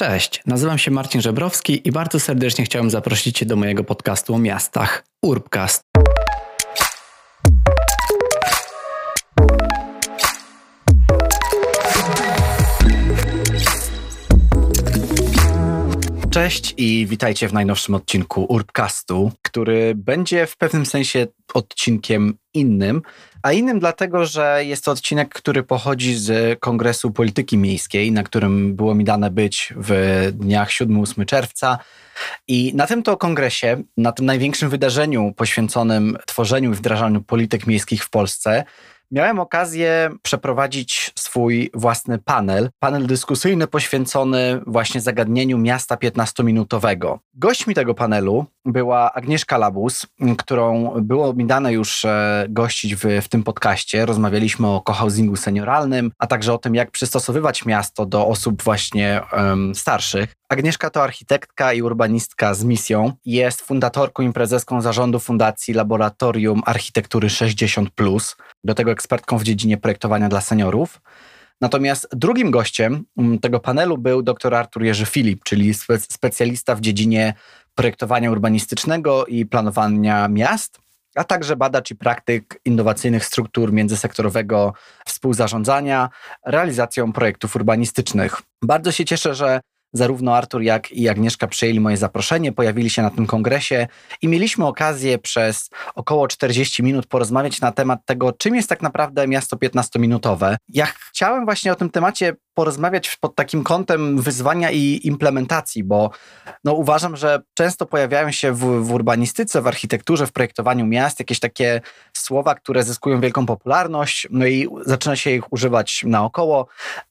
Cześć, nazywam się Marcin Żebrowski i bardzo serdecznie chciałem zaprosić Cię do mojego podcastu o miastach Urbcast. Cześć i witajcie w najnowszym odcinku Urbcastu, który będzie w pewnym sensie odcinkiem innym, a innym dlatego, że jest to odcinek, który pochodzi z Kongresu Polityki Miejskiej, na którym było mi dane być w dniach 7-8 czerwca. I na tym to kongresie, na tym największym wydarzeniu poświęconym tworzeniu i wdrażaniu polityk miejskich w Polsce, miałem okazję przeprowadzić swój własny panel, panel dyskusyjny poświęcony właśnie zagadnieniu miasta 15-minutowego. Gośćmi tego panelu była Agnieszka Labus, którą było mi dane już e, gościć w, w tym podcaście. Rozmawialiśmy o cohousingu senioralnym, a także o tym, jak przystosowywać miasto do osób właśnie um, starszych. Agnieszka to architektka i urbanistka z misją. Jest fundatorką i prezeską zarządu Fundacji Laboratorium Architektury 60+, do tego ekspertką w dziedzinie projektowania dla seniorów. Natomiast drugim gościem mm, tego panelu był dr Artur Jerzy Filip, czyli spe specjalista w dziedzinie projektowania urbanistycznego i planowania miast, a także badacz i praktyk innowacyjnych struktur międzysektorowego współzarządzania, realizacją projektów urbanistycznych. Bardzo się cieszę, że zarówno Artur, jak i Agnieszka przyjęli moje zaproszenie, pojawili się na tym kongresie i mieliśmy okazję przez około 40 minut porozmawiać na temat tego, czym jest tak naprawdę miasto 15-minutowe. Ja chciałem właśnie o tym temacie porozmawiać pod takim kątem wyzwania i implementacji, bo no, uważam, że często pojawiają się w, w urbanistyce, w architekturze, w projektowaniu miast jakieś takie słowa, które zyskują wielką popularność, no i zaczyna się ich używać naokoło.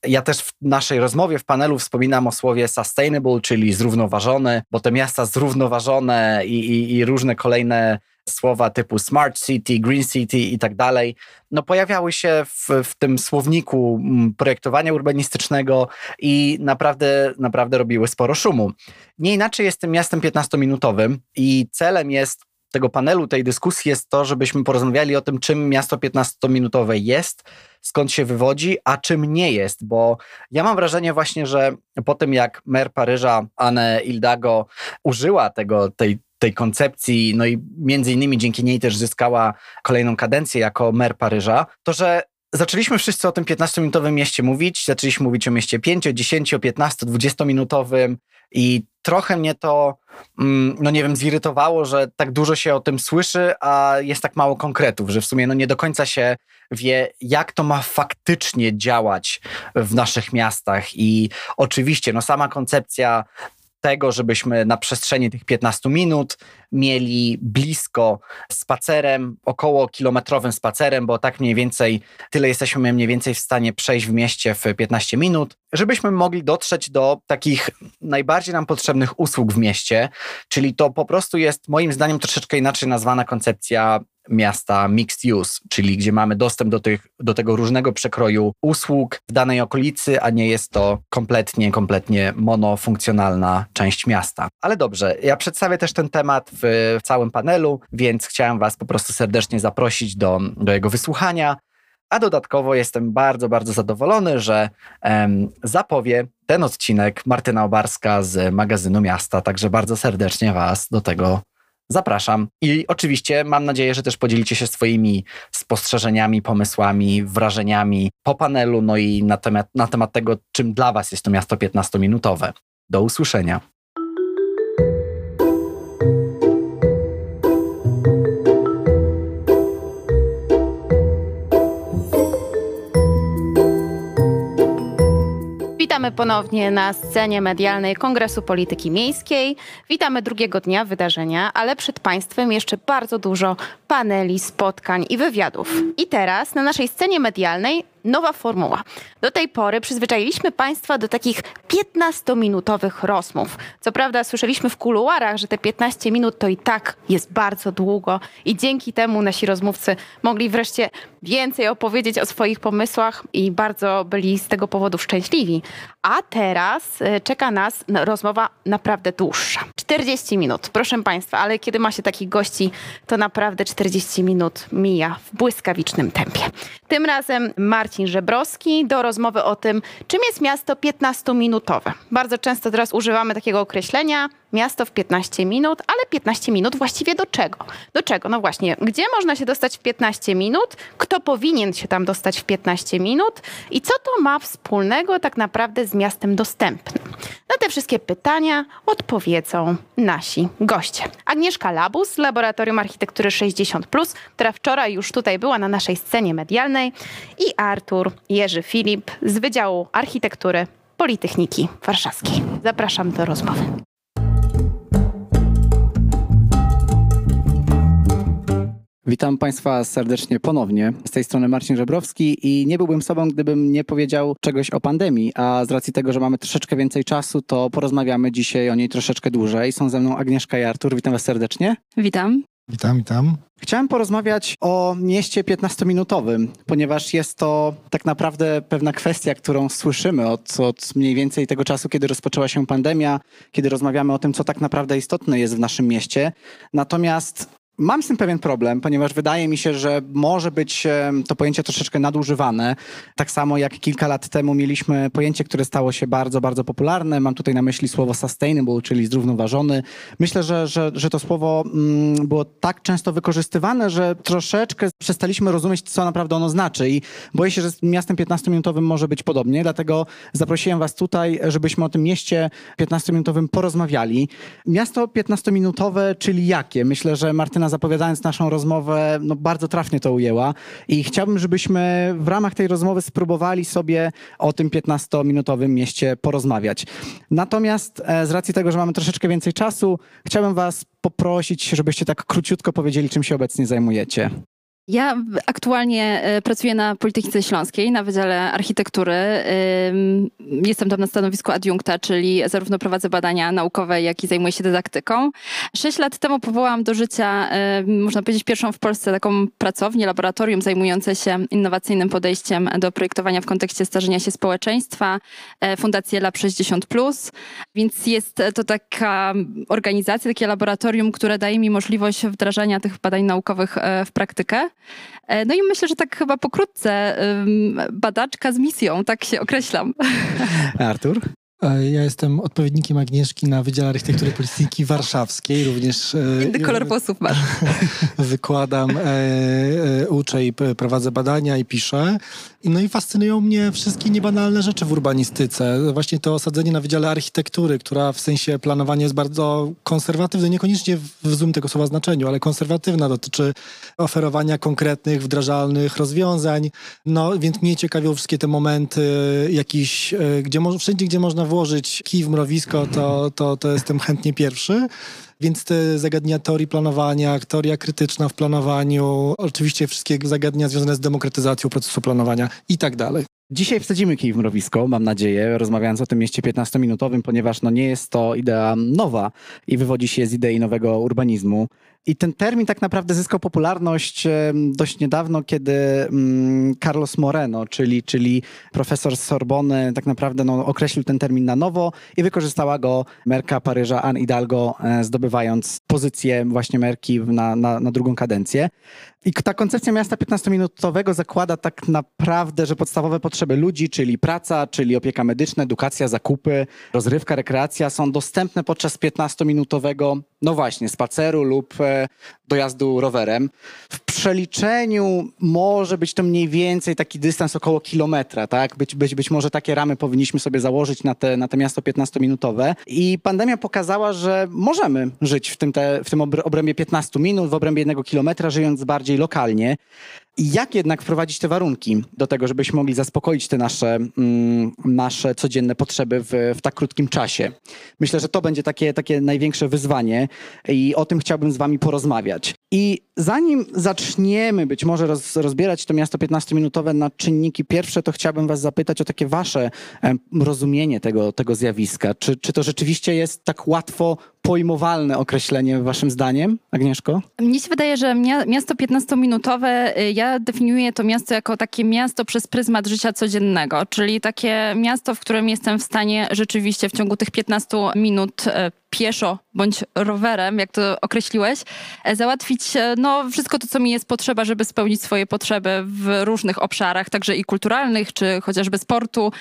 Ja też w naszej rozmowie w panelu wspominam o słowie sustainable, czyli zrównoważony, bo te miasta zrównoważone i, i, i różne kolejne słowa typu smart city, green city i tak dalej, no pojawiały się w, w tym słowniku mm, projektowania urbanistycznego i naprawdę, naprawdę robiły sporo szumu. Nie inaczej jest tym miastem 15-minutowym i celem jest tego panelu, tej dyskusji jest to, żebyśmy porozmawiali o tym, czym miasto 15-minutowe jest, skąd się wywodzi, a czym nie jest, bo ja mam wrażenie właśnie, że po tym jak mer Paryża Anne Ildago użyła tego, tej tej koncepcji, no i między innymi dzięki niej też zyskała kolejną kadencję jako mer Paryża, to że zaczęliśmy wszyscy o tym 15-minutowym mieście mówić, zaczęliśmy mówić o mieście 5, 10, 15, 20-minutowym i trochę mnie to, mm, no nie wiem, zirytowało, że tak dużo się o tym słyszy, a jest tak mało konkretów, że w sumie no nie do końca się wie, jak to ma faktycznie działać w naszych miastach. I oczywiście, no sama koncepcja tego, żebyśmy na przestrzeni tych 15 minut mieli blisko spacerem, około kilometrowym spacerem, bo tak mniej więcej tyle jesteśmy mniej więcej w stanie przejść w mieście w 15 minut, żebyśmy mogli dotrzeć do takich najbardziej nam potrzebnych usług w mieście, czyli to po prostu jest moim zdaniem troszeczkę inaczej nazwana koncepcja miasta mixed use, czyli gdzie mamy dostęp do, tych, do tego różnego przekroju usług w danej okolicy, a nie jest to kompletnie, kompletnie monofunkcjonalna część miasta. Ale dobrze, ja przedstawię też ten temat w, całym panelu, więc chciałem Was po prostu serdecznie zaprosić do, do jego wysłuchania. A dodatkowo jestem bardzo, bardzo zadowolony, że em, zapowie ten odcinek Martyna Obarska z magazynu Miasta. Także bardzo serdecznie Was do tego zapraszam. I oczywiście mam nadzieję, że też podzielicie się swoimi spostrzeżeniami, pomysłami, wrażeniami po panelu, no i na temat, na temat tego, czym dla Was jest to miasto 15-minutowe. Do usłyszenia. Witamy ponownie na scenie medialnej Kongresu Polityki Miejskiej. Witamy drugiego dnia wydarzenia, ale przed Państwem jeszcze bardzo dużo paneli, spotkań i wywiadów. I teraz na naszej scenie medialnej nowa formuła. Do tej pory przyzwyczailiśmy Państwa do takich 15-minutowych rozmów. Co prawda słyszeliśmy w kuluarach, że te 15 minut to i tak jest bardzo długo i dzięki temu nasi rozmówcy mogli wreszcie więcej opowiedzieć o swoich pomysłach i bardzo byli z tego powodu szczęśliwi. A teraz e, czeka nas rozmowa naprawdę dłuższa. 40 minut, proszę Państwa, ale kiedy ma się takich gości, to naprawdę 40 minut mija w błyskawicznym tempie. Tym razem Marcin Żebrowski do rozmowy o tym, czym jest miasto 15-minutowe. Bardzo często teraz używamy takiego określenia miasto w 15 minut, ale 15 minut właściwie do czego? Do czego? No właśnie, gdzie można się dostać w 15 minut? Kto powinien się tam dostać w 15 minut? I co to ma wspólnego tak naprawdę z miastem dostępnym? Na te wszystkie pytania odpowiedzą nasi goście. Agnieszka Labus z Laboratorium Architektury 60, która wczoraj już tutaj była na naszej scenie medialnej, i Artur Jerzy Filip z Wydziału Architektury Politechniki Warszawskiej. Zapraszam do rozmowy. Witam Państwa serdecznie ponownie. Z tej strony Marcin Żebrowski i nie byłbym sobą, gdybym nie powiedział czegoś o pandemii, a z racji tego, że mamy troszeczkę więcej czasu, to porozmawiamy dzisiaj o niej troszeczkę dłużej. Są ze mną Agnieszka i Artur. Witam Was serdecznie. Witam. Witam, witam. Chciałem porozmawiać o mieście 15-minutowym, ponieważ jest to tak naprawdę pewna kwestia, którą słyszymy od, od mniej więcej tego czasu, kiedy rozpoczęła się pandemia, kiedy rozmawiamy o tym, co tak naprawdę istotne jest w naszym mieście. Natomiast Mam z tym pewien problem, ponieważ wydaje mi się, że może być to pojęcie troszeczkę nadużywane. Tak samo jak kilka lat temu mieliśmy pojęcie, które stało się bardzo, bardzo popularne. Mam tutaj na myśli słowo sustainable, czyli zrównoważony. Myślę, że, że, że to słowo mm, było tak często wykorzystywane, że troszeczkę przestaliśmy rozumieć, co naprawdę ono znaczy. I boję się, że z miastem 15-minutowym może być podobnie, dlatego zaprosiłem Was tutaj, żebyśmy o tym mieście 15-minutowym porozmawiali. Miasto 15-minutowe, czyli jakie? Myślę, że Martyna zapowiadając naszą rozmowę, no bardzo trafnie to ujęła i chciałbym, żebyśmy w ramach tej rozmowy spróbowali sobie o tym 15-minutowym mieście porozmawiać. Natomiast e, z racji tego, że mamy troszeczkę więcej czasu, chciałbym was poprosić, żebyście tak króciutko powiedzieli, czym się obecnie zajmujecie. Ja aktualnie e, pracuję na Politechnice Śląskiej, na Wydziale Architektury. Jestem tam na stanowisku adiunkta, czyli zarówno prowadzę badania naukowe, jak i zajmuję się dydaktyką. Sześć lat temu powołałam do życia, można powiedzieć, pierwszą w Polsce taką pracownię, laboratorium zajmujące się innowacyjnym podejściem do projektowania w kontekście starzenia się społeczeństwa, e, Fundację Lab 60+. Więc jest to taka organizacja, takie laboratorium, które daje mi możliwość wdrażania tych badań naukowych e, w praktykę. E, no i myślę, że tak chyba pokrótce badaczka z misją, tak się określam. Artur? E, ja jestem odpowiednikiem Agnieszki na Wydziale Architektury Polityki Warszawskiej. Również e, Inny kolor włosów masz. wykładam, e, uczę i prowadzę badania i piszę. No i fascynują mnie wszystkie niebanalne rzeczy w urbanistyce. Właśnie to osadzenie na Wydziale Architektury, która w sensie planowania jest bardzo konserwatywna, niekoniecznie w złym tego słowa znaczeniu, ale konserwatywna, dotyczy oferowania konkretnych, wdrażalnych rozwiązań. No więc mnie ciekawią wszystkie te momenty jakiś, gdzie wszędzie, gdzie można włożyć kij w mrowisko, to, to, to jestem chętnie pierwszy. Więc te zagadnienia teorii planowania, teoria krytyczna w planowaniu, oczywiście wszystkie zagadnienia związane z demokratyzacją procesu planowania i tak dalej. Dzisiaj wsadzimy kij w mrowisko, mam nadzieję, rozmawiając o tym mieście 15-minutowym, ponieważ no nie jest to idea nowa i wywodzi się z idei nowego urbanizmu. I ten termin tak naprawdę zyskał popularność dość niedawno, kiedy mm, Carlos Moreno, czyli, czyli profesor z Sorbony, tak naprawdę no, określił ten termin na nowo i wykorzystała go merka Paryża Anne Hidalgo, e, zdobywając pozycję właśnie merki na, na, na drugą kadencję. I ta koncepcja miasta 15-minutowego zakłada tak naprawdę, że podstawowe potrzeby ludzi, czyli praca, czyli opieka medyczna, edukacja, zakupy, rozrywka, rekreacja są dostępne podczas 15-minutowego, no właśnie, spaceru lub dojazdu rowerem. W przeliczeniu może być to mniej więcej taki dystans około kilometra, tak? Być, być, być może takie ramy powinniśmy sobie założyć na te, na te miasto 15-minutowe. I pandemia pokazała, że możemy żyć w tym, te, w tym obrębie 15 minut, w obrębie jednego kilometra, żyjąc bardziej lokalnie. I jak jednak wprowadzić te warunki do tego, żebyśmy mogli zaspokoić te nasze, mm, nasze codzienne potrzeby w, w tak krótkim czasie? Myślę, że to będzie takie, takie największe wyzwanie i o tym chciałbym z wami porozmawiać. I zanim zaczniemy być może roz, rozbierać to miasto 15-minutowe na czynniki pierwsze, to chciałbym was zapytać o takie wasze rozumienie tego, tego zjawiska. Czy, czy to rzeczywiście jest tak łatwo pojmowalne określenie waszym zdaniem, Agnieszko? Mnie się wydaje, że miasto 15-minutowe, y, ja definiuję to miasto jako takie miasto przez pryzmat życia codziennego, czyli takie miasto, w którym jestem w stanie rzeczywiście w ciągu tych 15 minut y, pieszo bądź rowerem, jak to określiłeś, e, załatwić e, no, wszystko to, co mi jest potrzeba, żeby spełnić swoje potrzeby w różnych obszarach, także i kulturalnych, czy chociażby sportu.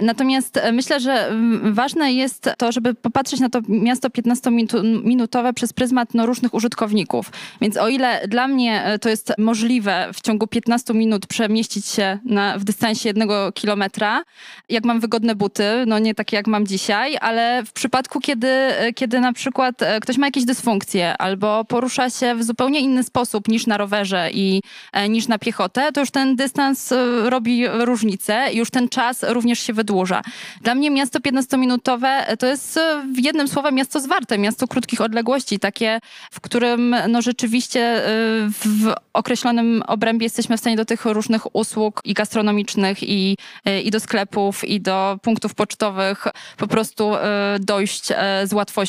Natomiast e, myślę, że ważne jest to, żeby popatrzeć na to miasto 15-minutowe przez pryzmat no, różnych użytkowników. Więc o ile dla mnie to jest możliwe w ciągu 15 minut przemieścić się na, w dystansie jednego kilometra, jak mam wygodne buty, no nie takie jak mam dzisiaj, ale w przypadku, kiedy, kiedy na przykład e, ktoś ma jakieś dysfunkcje albo porusza się w zupełnie inny sposób niż na rowerze i e, niż na piechotę, to już ten dystans e, robi różnicę już ten czas również się wydłuża. Dla mnie miasto 15-minutowe to jest w jednym słowem miasto zwarte, miasto krótkich odległości, takie, w którym no rzeczywiście w określonym obrębie jesteśmy w stanie do tych różnych usług i gastronomicznych, i, i do sklepów, i do punktów pocztowych po prostu dojść z łatwością,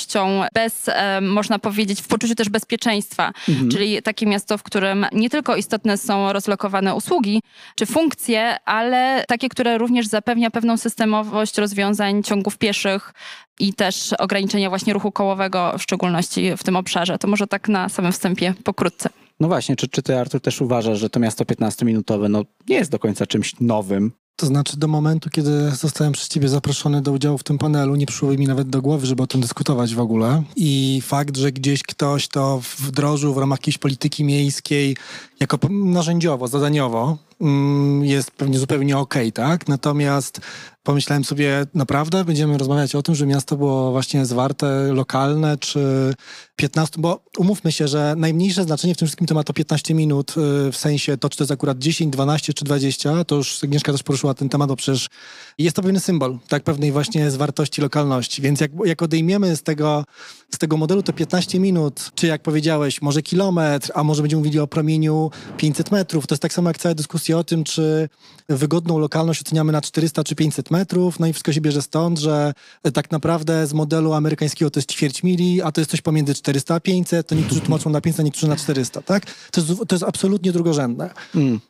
bez, e, można powiedzieć, w poczuciu też bezpieczeństwa. Czyli takie miasto, w którym nie tylko istotne są rozlokowane usługi czy funkcje, ale takie, które również zapewnia pewną systemowość rozwiązań ciągów pieszych i też ograniczenia właśnie ruchu kołowego, w szczególności w tym obszarze. To może tak na samym wstępie pokrótce. No właśnie, czy, czy ty, Artur, też uważasz, że to miasto 15-minutowe no, nie jest do końca czymś nowym? To znaczy do momentu, kiedy zostałem przez ciebie zaproszony do udziału w tym panelu, nie przyszło mi nawet do głowy, żeby o tym dyskutować w ogóle. I fakt, że gdzieś ktoś to wdrożył w ramach jakiejś polityki miejskiej jako narzędziowo, zadaniowo, mm, jest pewnie zupełnie okej, tak? Natomiast pomyślałem sobie, naprawdę będziemy rozmawiać o tym, że miasto było właśnie zwarte, lokalne, czy 15, bo umówmy się, że najmniejsze znaczenie w tym wszystkim to ma to 15 minut, y, w sensie to, czy to jest akurat 10, 12 czy 20, to już Agnieszka też poruszyła ten temat, bo przecież jest to pewien symbol, tak, pewnej właśnie zwartości lokalności, więc jak, jak odejmiemy z tego, z tego modelu to 15 minut, czy jak powiedziałeś, może kilometr, a może będziemy mówili o promieniu 500 metrów, to jest tak samo jak cała dyskusja o tym, czy wygodną lokalność oceniamy na 400 czy 500 metrów, no i wszystko się bierze stąd, że tak naprawdę z modelu amerykańskiego to jest ćwierć mili, a to jest coś pomiędzy 400 a 500, to niektórzy tłumaczą na 500, niektórzy na 400, tak? To jest, to jest absolutnie drugorzędne.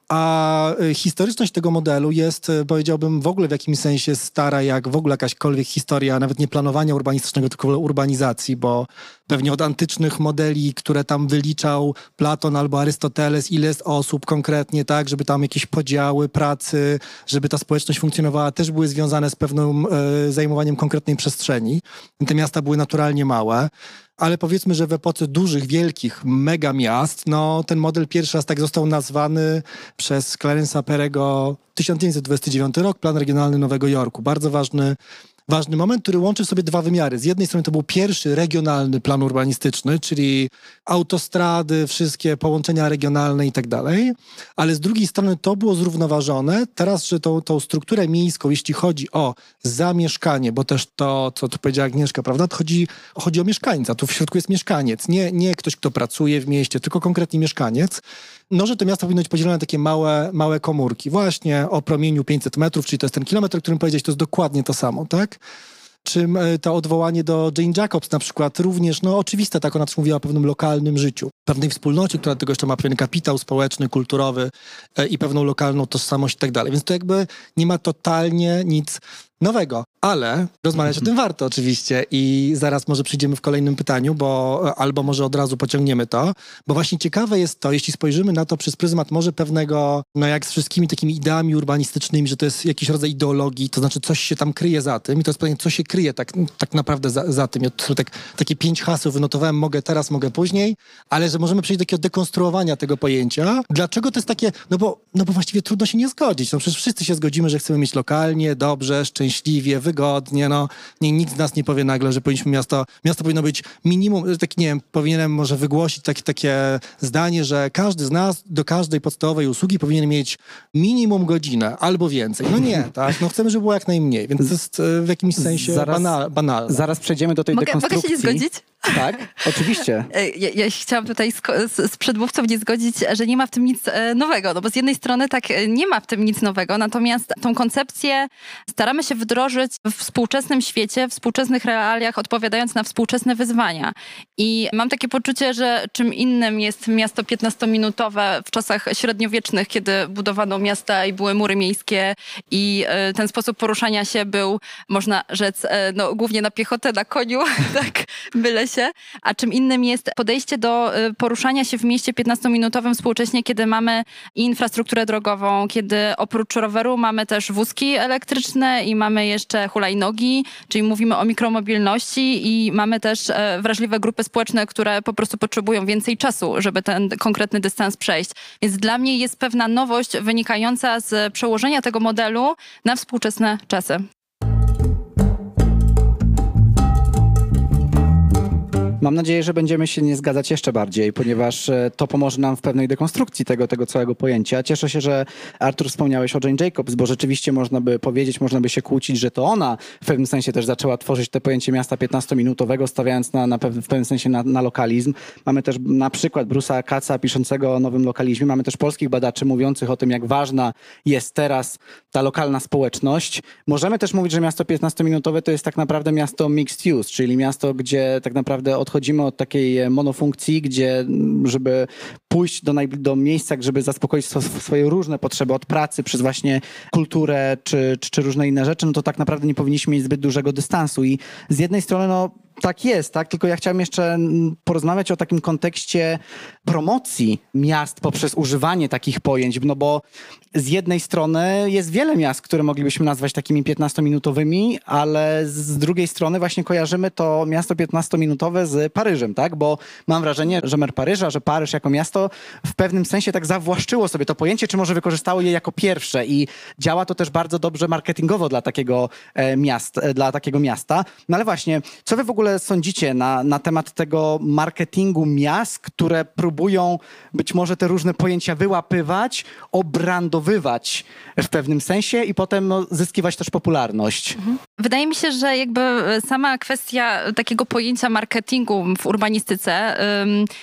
A y, historyczność tego modelu jest, y, powiedziałbym, w ogóle w jakimś sensie stara, jak w ogóle jakaśkolwiek historia, nawet nie planowania urbanistycznego, tylko urbanizacji, bo pewnie od antycznych modeli, które tam wyliczał Platon albo Arystoteles, ile jest osób konkretnie, tak, żeby tam jakieś podziały pracy, żeby ta społeczność funkcjonowała, też były związane z pewnym e, zajmowaniem konkretnej przestrzeni. Te miasta były naturalnie małe. Ale powiedzmy, że w epoce dużych, wielkich, mega miast, no ten model pierwszy raz tak został nazwany przez Clarence'a Perego 1929 rok, plan regionalny Nowego Jorku. Bardzo ważny ważny moment, który łączy w sobie dwa wymiary. Z jednej strony to był pierwszy regionalny plan urbanistyczny, czyli autostrady, wszystkie połączenia regionalne i tak dalej, ale z drugiej strony to było zrównoważone. Teraz, że tą, tą strukturę miejską, jeśli chodzi o zamieszkanie, bo też to, co tu powiedziała Agnieszka, prawda, to chodzi, chodzi o mieszkańca. Tu w środku jest mieszkaniec, nie, nie ktoś, kto pracuje w mieście, tylko konkretnie mieszkaniec. No, że to miasto powinno być podzielone na takie małe, małe komórki. Właśnie o promieniu 500 metrów, czyli to jest ten kilometr, o którym powiedziałeś, to jest dokładnie to samo, tak? Czym e, to odwołanie do Jane Jacobs na przykład również, no oczywiste, tak ona też mówiła o pewnym lokalnym życiu, pewnej wspólnocie, która tego jeszcze ma pewien kapitał społeczny, kulturowy e, i pewną lokalną tożsamość i tak dalej. Więc to jakby nie ma totalnie nic nowego, ale rozmawiać o tym warto oczywiście i zaraz może przyjdziemy w kolejnym pytaniu, bo e, albo może od razu pociągniemy to, bo właśnie ciekawe jest to, jeśli spojrzymy na to przez pryzmat może pewnego, no jak z wszystkimi takimi ideami urbanistycznymi, że to jest jakiś rodzaj ideologii, to znaczy coś się tam kryje za tym i to jest pytanie, co się kryje tak, tak naprawdę za, za tym. Ja tu tak, takie pięć haseł wynotowałem, mogę teraz, mogę później, ale że możemy przejść do takiego dekonstruowania tego pojęcia. Dlaczego to jest takie, no bo, no bo właściwie trudno się nie zgodzić. No przecież wszyscy się zgodzimy, że chcemy mieć lokalnie, dobrze, szczęśliwie, wygodnie, no nie, nikt z nas nie powie nagle, że powinniśmy miasto, miasto powinno być minimum, tak nie wiem, powinienem może wygłosić takie, takie zdanie, że każdy z nas do każdej podstawowej usługi powinien mieć minimum godzinę albo więcej. No nie, tak? No chcemy, żeby było jak najmniej, więc to jest e, w jakimś sensie Zaraz- banal, banalne. Zaraz przejdziemy do tej Mogę, mogę dekonstrukcji. się nie zgodzić? Tak, oczywiście. E, Ja, ja się chciałam tutaj z, z, z przedmówcą nie zgodzić, że nie ma w tym nic e, nowego. No bo z jednej strony tak nie ma w tym nic nowego, natomiast tą koncepcję staramy się wdrożyć w współczesnym świecie, w współczesnych realiach, odpowiadając na współczesne wyzwania. I mam takie poczucie, że czym innym jest miasto 15-minutowe w czasach średniowiecznych, kiedy budowano miasta i były mury miejskie i e, ten sposób poruszania się był, można rzec, e, no, głównie na piechotę, na koniu, tak, byle się. A czym innym jest podejście do y, poruszania się w mieście 15-minutowym współcześnie, kiedy mamy infrastrukturę drogową, kiedy oprócz roweru mamy też wózki elektryczne i mamy jeszcze hulajnogi, czyli mówimy o mikromobilności i mamy też e, wrażliwe grupy społeczne, które po prostu potrzebują więcej czasu, żeby ten konkretny dystans przejść. Więc dla mnie jest pewna nowość wynikająca z przełożenia tego modelu na współczesne czasy. Mam nadzieję, że będziemy się nie zgadzać jeszcze bardziej, ponieważ e, to pomoże nam w pewnej dekonstrukcji tego, tego całego pojęcia. Cieszę się, że Artur wspomniałeś o Jane Jacobs, bo rzeczywiście można by powiedzieć, można by się kłócić, że to ona w pewnym sensie też zaczęła tworzyć to pojęcie miasta 15-minutowego, stawiając na, na w pewnym sensie na, na lokalizm. Mamy też na przykład Brusa Kaca piszącego o nowym lokalizmie. Mamy też polskich badaczy mówiących o tym, jak ważna jest teraz ta lokalna społeczność. Możemy też mówić, że miasto 15-minutowe to jest tak naprawdę miasto mixed use, czyli miasto, gdzie tak naprawdę odchodzimy od takiej e, monofunkcji, gdzie żeby pójść do, do miejsca, żeby zaspokoić swo- swoje różne potrzeby od pracy przez właśnie kulturę czy, czy, czy różne inne rzeczy, no to tak naprawdę nie powinniśmy mieć zbyt dużego dystansu. I z jednej strony, no tak jest, tak? Tylko ja chciałem jeszcze porozmawiać o takim kontekście promocji miast poprzez używanie takich pojęć, no bo z jednej strony jest wiele miast, które moglibyśmy nazwać takimi 15-minutowymi, ale z drugiej strony właśnie kojarzymy to miasto 15-minutowe z Paryżem, tak? Bo mam wrażenie, że mer Paryża, że Paryż jako miasto w pewnym sensie tak zawłaszczyło sobie to pojęcie, czy może wykorzystało je jako pierwsze i działa to też bardzo dobrze marketingowo dla takiego e, miast, e, dla takiego miasta. No ale właśnie, co wy w ogóle sądzicie na, na temat tego marketingu miast, które próbują być może te różne pojęcia wyłapywać, obrandowywać w pewnym sensie i potem no, zyskiwać też popularność? Wydaje mi się, że jakby sama kwestia takiego pojęcia marketingu w urbanistyce,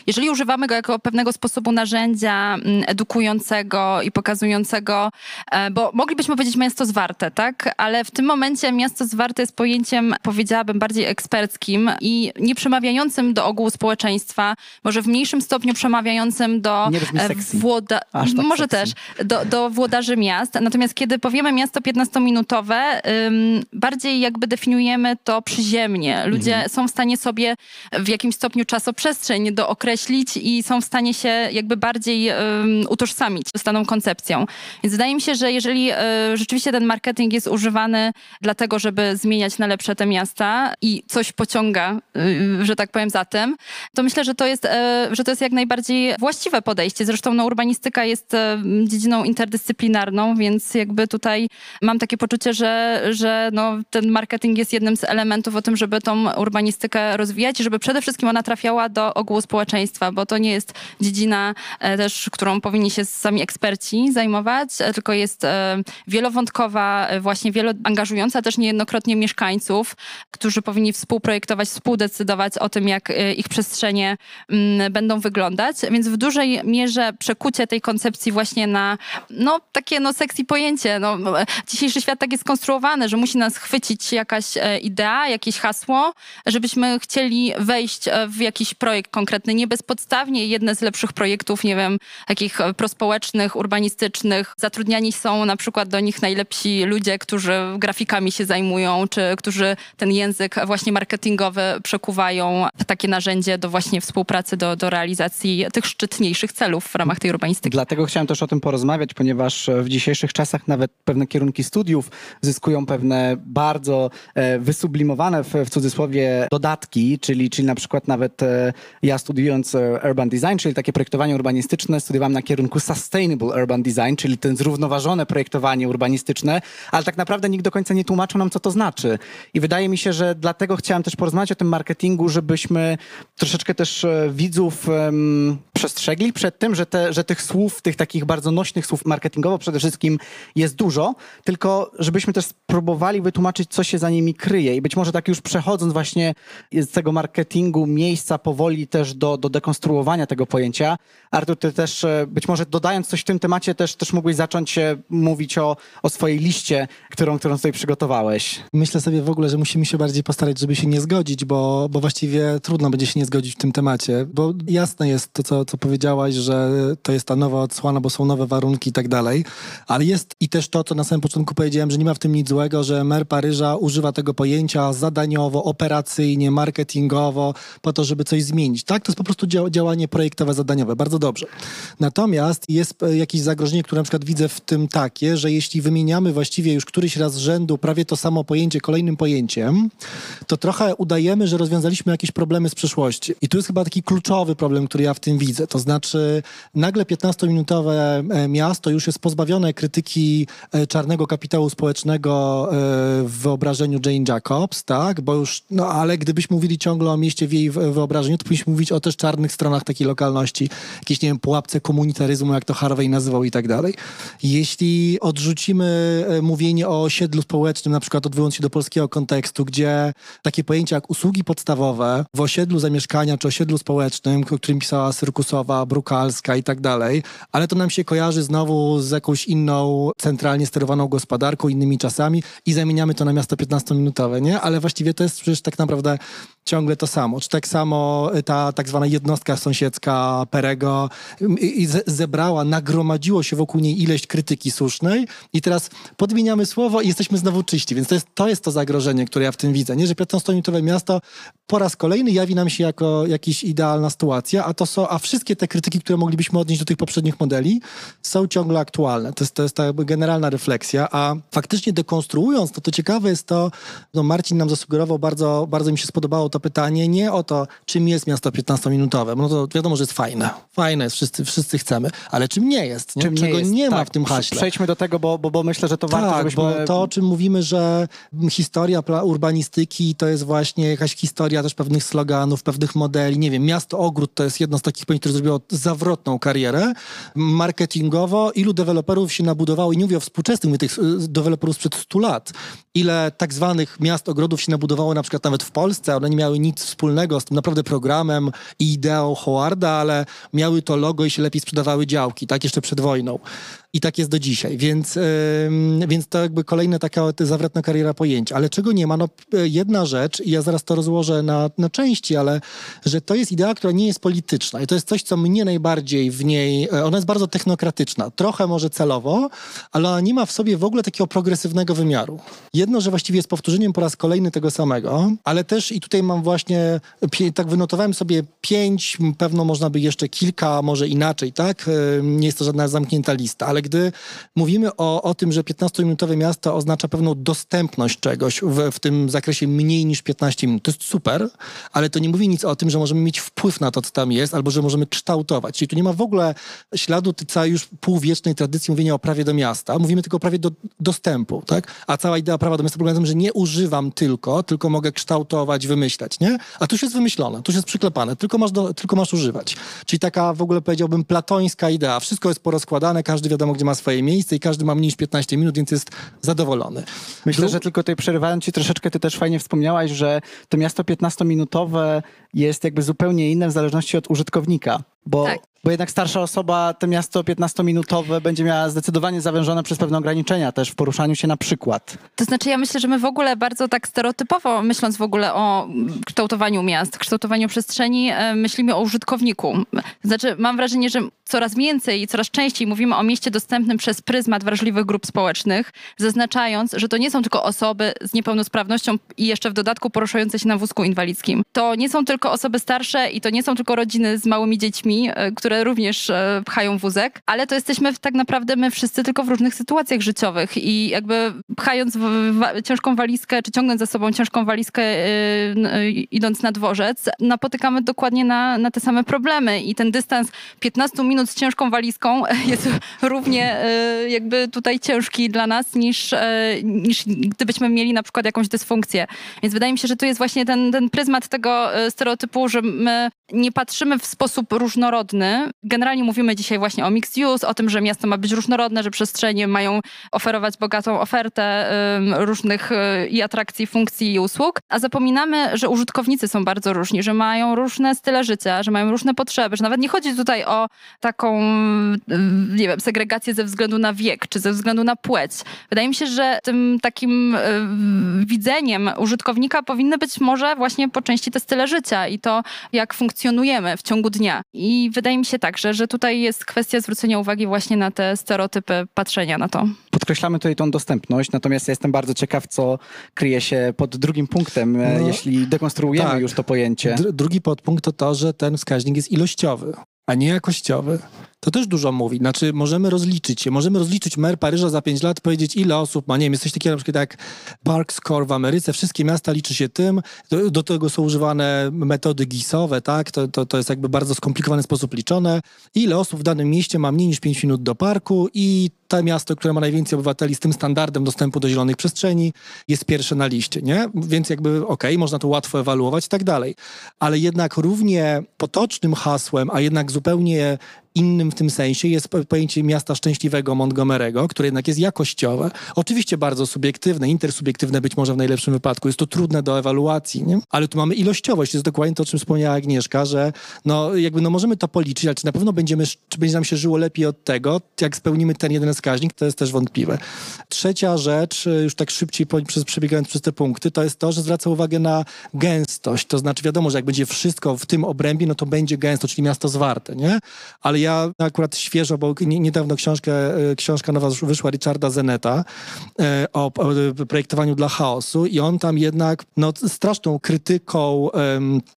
jeżeli używamy go jako pewnego sposobu narzędzia mm, edukującego i pokazującego, e, bo moglibyśmy powiedzieć miasto zwarte, tak? Ale w tym momencie miasto zwarte jest pojęciem, powiedziałabym, bardziej eksperckim i nie przemawiającym do ogółu społeczeństwa, może w mniejszym stopniu przemawiającym do Nie brzmi e, włoda... Aż tak może sexy. też do, do włodarzy miast. Natomiast kiedy powiemy miasto 15-minutowe, ym, bardziej jakby definiujemy to przyziemnie. Ludzie Mhm. są w stanie sobie w jakimś stopniu czasoprzestrzeń dookreślić i są w stanie się jakby bardziej utożsamić z daną koncepcją. Więc wydaje mi się, że jeżeli y, rzeczywiście ten marketing jest używany dlatego, żeby zmieniać na lepsze te miasta i coś pociąga, y, że tak powiem, za tym, to myślę, że to jest, e, że to jest jak najbardziej właściwe podejście. Zresztą no, urbanistyka jest dziedziną interdyscyplinarną, więc jakby tutaj mam takie poczucie, że, że no, ten marketing jest jednym z elementów o tym, żeby tą urbanistykę rozwijać i żeby przede wszystkim ona trafiała do ogółu społeczeństwa, bo to nie jest dziedzina e, też, którą powinni się sami eksperci zajmować, e, tylko jest e, wielowątkowa, właśnie wieloangażująca też niejednokrotnie mieszkańców, którzy powinni współprojektować, współdecydować o tym, jak ich przestrzenie mm, będą wyglądać. Więc w dużej mierze przekucie tej koncepcji właśnie na no, takie no, sexy pojęcie. No, e, dzisiejszy świat tak jest skonstruowany, że musi nas chwycić jakaś e, idea, jakieś hasło, żebyśmy chcieli wejść e, w jakiś projekt konkretny. Nie bezpodstawnie jedne z lepszych projektów, nie wiem, takich prospołecznych, urbanistycznych. Zatrudniani są na przykład do nich najlepsi ludzie, którzy grafikami się zajmują, czy którzy ten język właśnie marketingowy przekuwają w takie narzędzie do właśnie współpracy, do, do realizacji tych szczytniejszych celów w ramach tej urbanistyki. Dlatego chciałem też o tym porozmawiać, ponieważ e, w dzisiejszych czasach nawet pewne kierunki studiów zyskują pewne bardzo e, wysublimowane w, w cudzysłowie dodatki, czyli, czyli na przykład nawet e, ja studiując urban design, czyli takie projektowanie urbanistyczne, studiowałem na kierunku sustainable urban design, czyli ten zrównoważone projektowanie urbanistyczne, ale tak naprawdę nikt do końca nie tłumaczył nam, co to znaczy. I wydaje mi się, że dlatego chciałem też porozmawiać o tym marketingu, żebyśmy troszeczkę też widzów em, przestrzegli przed tym, że, te, że tych słów, tych takich bardzo nośnych słów marketingowo przede wszystkim jest dużo, tylko żebyśmy też spróbowali wytłumaczyć, co się za nimi kryje. I być może tak już przechodząc właśnie z tego marketingu miejsca powoli też do, do dekonstruowania tego pojęcia. Artur, ty też e, być może dodając coś w tym temacie też, też mógłbyś zacząć mówić o, o swojej liście, którą, którą tutaj przygotowałeś. Myślę sobie w ogóle, że musimy się bardziej postarać, żeby się nie zgodzić, bo, bo właściwie trudno będzie się nie zgodzić w tym temacie, bo jasne jest to, co, co powiedziałaś, że to jest ta nowa odsłona, bo są nowe warunki i tak dalej, ale jest i też to, co na samym początku powiedziałem, że nie ma w tym nic złego, że mer Paryża używa tego pojęcia zadaniowo, operacyjnie, marketingowo, po to, żeby coś zmienić. Tak, to jest po prostu dzia- działanie projektowe, zadaniowe, bardzo dobrze. Natomiast jest e, jakieś zagrożenie, które na przykład widzę w tym takie, że jeśli wymieniamy właściwie już któryś raz z rzędu prawie to samo pojęcie kolejnym pojęciem, to trochę udajemy, że rozwiązaliśmy jakieś problemy z przeszłości. I tu jest chyba taki kluczowy problem, który ja w tym widzę. To znaczy, nagle 15-minutowe e, miasto już jest pozbawione krytyki e, czarnego kapitału społecznego e, w wyobrażeniu Jane Jacobs, tak? Bo już, no ale gdybyśmy mówili ciągle o mieście w jej wyobrażeniu, to powinniśmy mówić o też czarnych stronach takiej lokalności, jakiejś, nie wiem, pułapce komunitaryzmu, jak to Harvey nazywał i tak dalej. Jeśli odrzucimy e, mówienie o osiedlu społecznym, na przykład odwołując się do polskiego kontekstu, gdzie takie pojęcia jak usługi podstawowe w osiedlu zamieszkania czy osiedlu społecznym, o którym pisała Syrkusowa, Brukalska i tak dalej, ale to nam się kojarzy znowu z jakąś inną centralnie sterowaną gospodarką, innymi czasami i zamieniamy to na miasto 15-minutowe, nie? Ale właściwie to jest przecież tak naprawdę ciągle to samo. Czy tak samo y, ta tak zwana jednostka sąsiedzka Perego zebrała, nagromadziło się wokół niej ileś krytyki słusznej i teraz podmieniamy słowo i jesteśmy znowu czyści. Więc to jest to, jest to zagrożenie, które ja w tym widzę. Nie, że 15-minutowe miasto po raz kolejny jawi nam się jako jakaś idealna sytuacja, a to są, a wszystkie te krytyki, które moglibyśmy odnieść do tych poprzednich modeli, są ciągle aktualne. To jest, to jest ta generalna refleksja, a faktycznie dekonstruując, to to ciekawe jest to, no Marcin nam zasugerował, bardzo, bardzo mi się spodobało to pytanie, nie o to, czym jest miasto 15-minutowe, no to wiadomo, że jest fajne. Fajne jest, wszyscy, wszyscy chcemy, ale czym nie jest, nie? Czym czego jest, nie ma tak. w tym haśle. Przejdźmy do tego, bo, bo, bo myślę, że to warto, Tak, żebyśmy... bo to, o czym mówimy, że historia urbanistyki to jest właśnie jakaś historia też pewnych sloganów, pewnych modeli. Nie wiem, Miasto Ogród to jest jedno z takich pojęć, które zrobiło zawrotną karierę. Marketingowo ilu deweloperów się nabudowało, i nie mówię o współczesnych, mówię tych y, deweloperów sprzed 100 lat. Ile tak zwanych miast ogrodów się nabudowało na przykład nawet w Polsce, one nie miały nic wspólnego z tym naprawdę programem i ideą Howarda, ale miały to logo i się lepiej sprzedawały działki, tak jeszcze przed wojną. I tak jest do dzisiaj, więc, ym, więc to jakby kolejna taka zawrotna kariera pojęć. Ale czego nie ma? No jedna rzecz, i ja zaraz to rozłożę na, na części, ale że to jest idea, która nie jest polityczna i to jest coś, co mnie najbardziej w niej, e, ona jest bardzo technokratyczna, trochę może celowo, ale ona nie ma w sobie w ogóle takiego progresywnego wymiaru. Jedno, że właściwie jest powtórzeniem po raz kolejny tego samego, ale też i tutaj mam właśnie, tak wynotowałem sobie pięć, pewno można by jeszcze kilka, może inaczej, tak? E, Nie jest to żadna zamknięta lista, ale gdy mówimy o, o tym, że 15-minutowe miasto oznacza pewną dostępność czegoś w, w tym zakresie mniej niż 15 minut, to jest super, ale to nie mówi nic o tym, że możemy mieć wpływ na to, co tam jest, albo że możemy kształtować. Czyli tu nie ma w ogóle śladu tej całej już półwiecznej tradycji mówienia o prawie do miasta. Mówimy tylko o prawie do dostępu, tak? A cała idea prawa do miasta polega na tym, że nie używam tylko, tylko mogę kształtować, wymyślać, nie? A tu już jest wymyślone, tu już jest przyklepane, tylko masz, do, tylko masz używać. Czyli taka w ogóle powiedziałbym platońska idea. Wszystko jest porozkładane, każdy wiadomo, gdzie ma swoje miejsce i każdy ma mniej niż 15 minut, więc jest zadowolony. Myślę, Dru- że tylko tutaj przerywając ci troszeczkę, ty też fajnie wspomniałaś, że to miasto 15-minutowe jest jakby zupełnie inne w zależności od użytkownika. Bo, Tak. Bo jednak starsza osoba to miasto 15-minutowe będzie miała zdecydowanie zawężone przez pewne ograniczenia też w poruszaniu się na przykład. To znaczy, ja myślę, że my w ogóle bardzo tak stereotypowo, myśląc w ogóle o kształtowaniu miast, kształtowaniu przestrzeni, e, myślimy o użytkowniku. Znaczy, mam wrażenie, że coraz więcej i coraz częściej mówimy o mieście dostępnym przez pryzmat wrażliwych grup społecznych, zaznaczając, że to nie są tylko osoby z niepełnosprawnością i jeszcze w dodatku poruszające się na wózku inwalidzkim. To nie są tylko osoby starsze i to nie są tylko rodziny z małymi dziećmi e, które również e, pchają wózek, ale to jesteśmy tak naprawdę my wszyscy tylko w różnych sytuacjach życiowych i jakby pchając ciężką walizkę, czy ciągnąc za sobą ciężką walizkę yy, idąc na dworzec, napotykamy dokładnie na, na te same problemy i ten dystans 15 minut z ciężką walizką jest równie jakby tutaj ciężki dla nas niż, niż gdybyśmy mieli na przykład jakąś dysfunkcję. Więc wydaje mi się, że tu jest właśnie ten, ten pryzmat tego stereotypu, że my nie patrzymy w sposób różnorodny. Generalnie mówimy dzisiaj właśnie o mixed use, o tym, że miasto ma być różnorodne, że przestrzenie mają oferować bogatą ofertę różnych y, i atrakcji, funkcji i usług, a zapominamy, że użytkownicy są bardzo różni, że mają różne style życia, że mają różne potrzeby, że nawet nie chodzi tutaj o taką, y, nie wiem, segregację ze względu na wiek, czy ze względu na płeć. Wydaje mi się, że tym takim y, widzeniem użytkownika powinny być może właśnie po części te style życia i to, jak funkcjonujemy w ciągu dnia. I wydaje mi się tak, że, że tutaj jest kwestia zwrócenia uwagi właśnie na te stereotypy patrzenia na to. Podkreślamy tutaj tą dostępność, natomiast ja jestem bardzo ciekaw, co kryje się pod drugim punktem, e, no, jeśli dekonstruujemy tak. już to pojęcie. drugi podpunkt to to, że ten wskaźnik jest ilościowy, a nie jakościowy. To też dużo mówi. Znaczy, możemy rozliczyć się. Możemy rozliczyć mer Paryża za 5 lat, powiedzieć, ile osób ma. Nie wiem, jest coś takiego na przykład jak Park Score w Ameryce. Wszystkie miasta liczy się tym. Do, do tego są używane metody GIS-owe, tak? To, to, to jest jakby bardzo skomplikowany sposób liczone. Ile osób w danym mieście ma mniej niż 5 minut do parku i to miasto, które ma najwięcej obywateli z tym standardem dostępu do zielonych przestrzeni, jest pierwsze na liście, nie? Więc jakby okej, okay, można to łatwo ewaluować i tak dalej. Ale jednak równie potocznym hasłem, a jednak zupełnie innym w tym sensie jest pojęcie miasta szczęśliwego Montgomery'ego, które jednak jest jakościowe. Oczywiście bardzo subiektywne, intersubiektywne być może w najlepszym wypadku. Jest to trudne do ewaluacji, nie? ale tu mamy ilościowość. To jest dokładnie to, o czym wspomniała Agnieszka, że no, jakby no możemy to policzyć, ale czy na pewno będziemy, czy będzie nam się żyło lepiej od tego, jak spełnimy ten jeden wskaźnik, to jest też wątpliwe. Trzecia rzecz, już tak szybciej przebiegając przez te punkty, to jest to, że zwraca uwagę na gęstość. To znaczy wiadomo, że jak będzie wszystko w tym obrębie, no to będzie gęsto, czyli miasto zwarte, nie? Ale ja akurat świeżo, bo niedawno książkę, e, książka nowa wyszła Richarda Zeneta e, o, projektowaniu dla chaosu i on tam jednak no, straszną krytyką,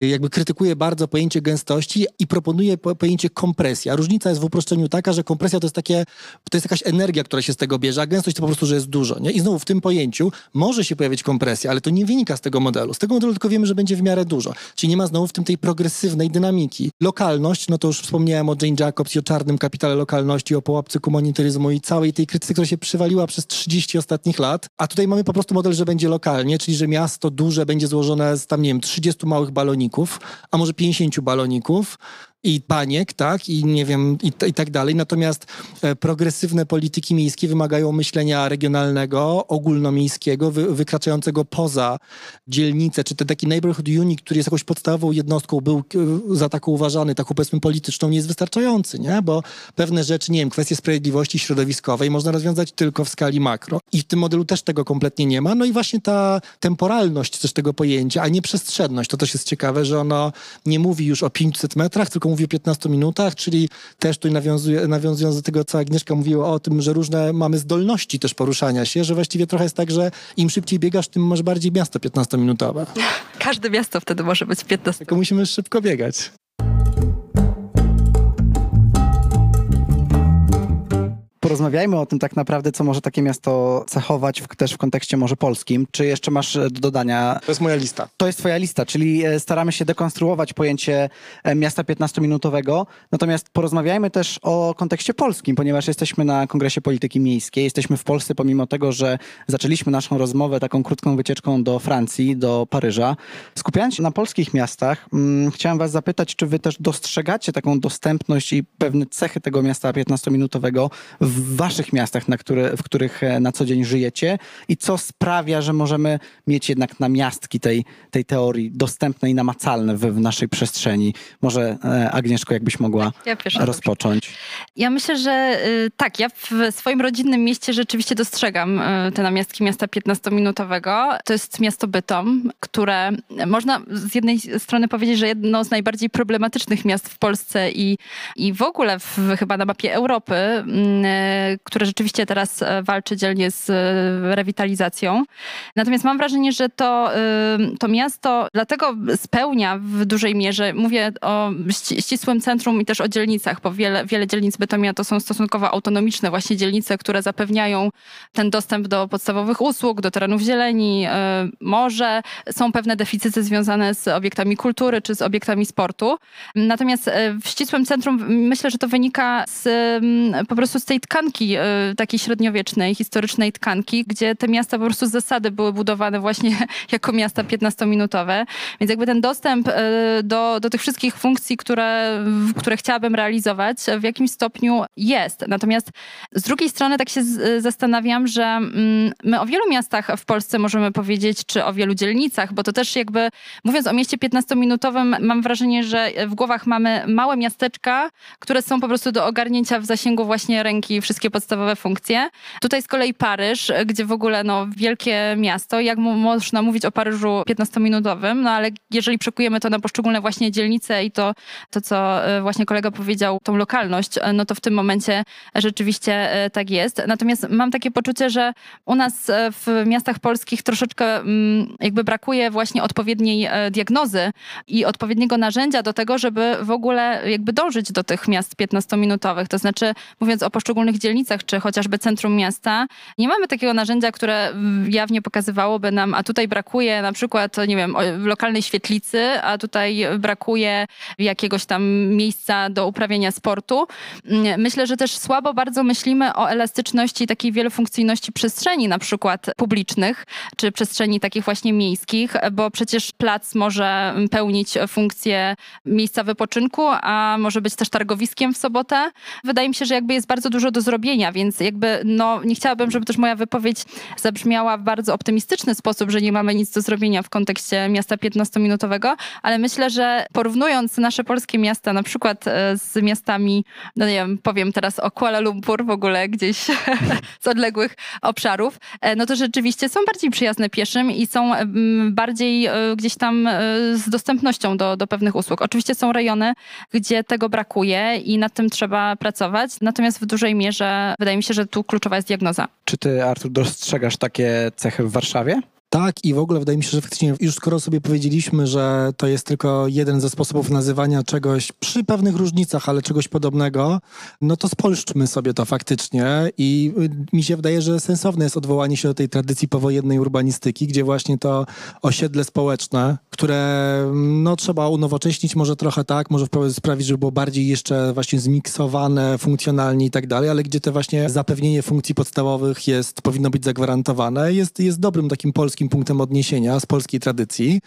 jakby krytykuje bardzo pojęcie gęstości i proponuje pojęcie kompresja. Różnica jest w uproszczeniu taka, że kompresja to jest takie, to jest jakaś energia, która się z tego bierze, a gęstość to po prostu, że jest dużo. Nie? I znowu w tym pojęciu może się pojawić kompresja, ale to nie wynika z tego modelu. Z tego modelu tylko wiemy, że będzie w miarę dużo. Czyli nie ma znowu w tym tej progresywnej dynamiki. Lokalność, no to już wspomniałem o Jane Jacobs i o czarnym kapitale lokalności, o połapce komunitaryzmu i całej tej krytyce, która się przywaliła przez 30 ostatnich lat. A tutaj mamy po prostu model, że będzie lokalnie, czyli że miasto duże będzie złożone z tam, nie wiem, 30 małych baloników, a może 50 baloników, i baniek, tak, i nie wiem, i, i tak dalej. Natomiast e, progresywne polityki miejskie wymagają myślenia regionalnego, ogólnomiejskiego, wy, wykraczającego poza dzielnicę, czy ten taki neighborhood unit, który jest jakąś podstawową jednostką, był za taką uważany, taką powiedzmy polityczną, nie jest wystarczający, nie? Bo pewne rzeczy, nie wiem, kwestie sprawiedliwości środowiskowej można rozwiązać tylko w skali makro. I w tym modelu też tego kompletnie nie ma. No i właśnie ta temporalność też tego pojęcia, a nie przestrzenność, to też jest ciekawe, że ono nie mówi już o 500 metrach, tylko mówi o 15 minutach, czyli też tu nawiązuje, nawiązując do tego, co Agnieszka mówiła o tym, że różne mamy zdolności też poruszania się, że właściwie trochę jest tak, że im szybciej biegasz, tym masz bardziej miasto 15-minutowe. Każde miasto wtedy może być 15. Tylko musimy szybko biegać. Porozmawiajmy o tym tak naprawdę, co może takie miasto cechować w, też w kontekście może polskim. Czy jeszcze masz e, do dodania? To jest moja lista. To jest twoja lista, czyli e, staramy się dekonstruować pojęcie e, miasta 15-minutowego. Natomiast porozmawiajmy też o kontekście polskim, ponieważ jesteśmy na Kongresie Polityki Miejskiej. Jesteśmy w Polsce, pomimo tego, że zaczęliśmy naszą rozmowę taką krótką wycieczką do Francji, do Paryża. Skupiając się na polskich miastach, hmm, chciałem was zapytać, czy wy też dostrzegacie taką dostępność i pewne cechy tego miasta 15-minutowego w w waszych miastach, na które, w których e, na co dzień żyjecie i co sprawia, że możemy mieć jednak namiastki tej, tej teorii dostępne i namacalne w, w naszej przestrzeni. Może e, Agnieszko, jakbyś mogła ja rozpocząć. Ja myślę, że y, tak, ja w swoim rodzinnym mieście rzeczywiście dostrzegam y, te namiastki miasta 15-minutowego. To jest miasto Bytom, które można z jednej strony powiedzieć, że jedno z najbardziej problematycznych miast w Polsce i, i w ogóle w, chyba na mapie Europy mm, które rzeczywiście teraz walczy dzielnie z rewitalizacją. Natomiast mam wrażenie, że to, to miasto dlatego spełnia w dużej mierze, mówię o ścisłym centrum i też o dzielnicach, bo wiele, wiele dzielnic Bytomia to są stosunkowo autonomiczne właśnie dzielnice, które zapewniają ten dostęp do podstawowych usług, do terenów zieleni, morze. Są pewne deficyty związane z obiektami kultury czy z obiektami sportu. Natomiast w ścisłym centrum myślę, że to wynika z, po prostu z tej tkanki takiej średniowiecznej, historycznej tkanki, gdzie te miasta po prostu z zasady były budowane właśnie jako miasta 15-minutowe. Więc jakby ten dostęp e, do, do tych wszystkich funkcji, które, które chciałabym realizować, w jakimś stopniu jest. Natomiast z drugiej strony tak się zastanawiam, że mm, my o wielu miastach w Polsce możemy powiedzieć, czy o wielu dzielnicach, bo to też jakby, mówiąc o mieście 15-minutowym, mam wrażenie, że w głowach mamy małe miasteczka, które są po prostu do ogarnięcia w zasięgu właśnie ręki wszystkie podstawowe funkcje. Tutaj z kolei Paryż, gdzie w ogóle no, wielkie miasto, jak można mówić o Paryżu 15-minutowym, no ale jeżeli przekujemy to na poszczególne właśnie dzielnice i to, to co e, właśnie kolega powiedział, tą lokalność, e, no to w tym momencie rzeczywiście e, tak jest. Natomiast mam takie poczucie, że u nas w miastach polskich troszeczkę mm, jakby brakuje właśnie odpowiedniej diagnozy i odpowiedniego narzędzia do tego, żeby w ogóle jakby dążyć do tych miast 15-minutowych. To znaczy, mówiąc o poszczególnych dzielnicach, czy chociażby centrum miasta, nie mamy takiego narzędzia, które jawnie pokazywałoby nam, a tutaj brakuje na przykład, nie wiem, lokalnej świetlicy, a tutaj brakuje jakiegoś tam miejsca do uprawiania sportu. Mm, myślę, że też słabo bardzo myślimy o elastyczności takiej wielofunkcyjności przestrzeni, na przykład publicznych, czy przestrzeni takich właśnie miejskich, bo przecież plac może pełnić funkcję miejsca wypoczynku, a może być też targowiskiem w sobotę. Wydaje mi się, że jakby jest bardzo dużo do zrobienia, więc jakby no, nie chciałabym, żeby też moja wypowiedź zabrzmiała w bardzo optymistyczny sposób, że nie mamy nic do zrobienia w kontekście miasta 15-minutowego, ale myślę, że porównując nasze polskie miasta na przykład e, z miastami, no nie wiem, powiem teraz o Kuala Lumpur w ogóle gdzieś z odległych obszarów, e, no to rzeczywiście są bardziej przyjazne pieszym i są bardziej e, gdzieś tam z dostępnością do, do pewnych usług. Oczywiście są rejony, gdzie tego brakuje i nad tym trzeba pracować, natomiast w dużej mierze wydaje mi się, że tu kluczowa jest diagnoza. Czy ty, Artur, dostrzegasz takie cechy w Warszawie? Tak, i w ogóle wydaje mi się, że faktycznie już skoro sobie powiedzieliśmy, że to jest tylko jeden ze sposobów nazywania czegoś przy pewnych różnicach, ale czegoś podobnego, no to spolszczmy sobie to faktycznie i mi się wydaje, że sensowne jest odwołanie się do tej tradycji powojennej urbanistyki, gdzie właśnie to osiedle społeczne, które no trzeba unowocześnić może trochę tak, może sprawić, żeby było bardziej jeszcze właśnie zmiksowane, funkcjonalnie i tak dalej, ale gdzie te właśnie zapewnienie funkcji podstawowych jest, powinno być zagwarantowane, jest, jest dobrym takim polskim polskim punktem odniesienia z polskiej tradycji.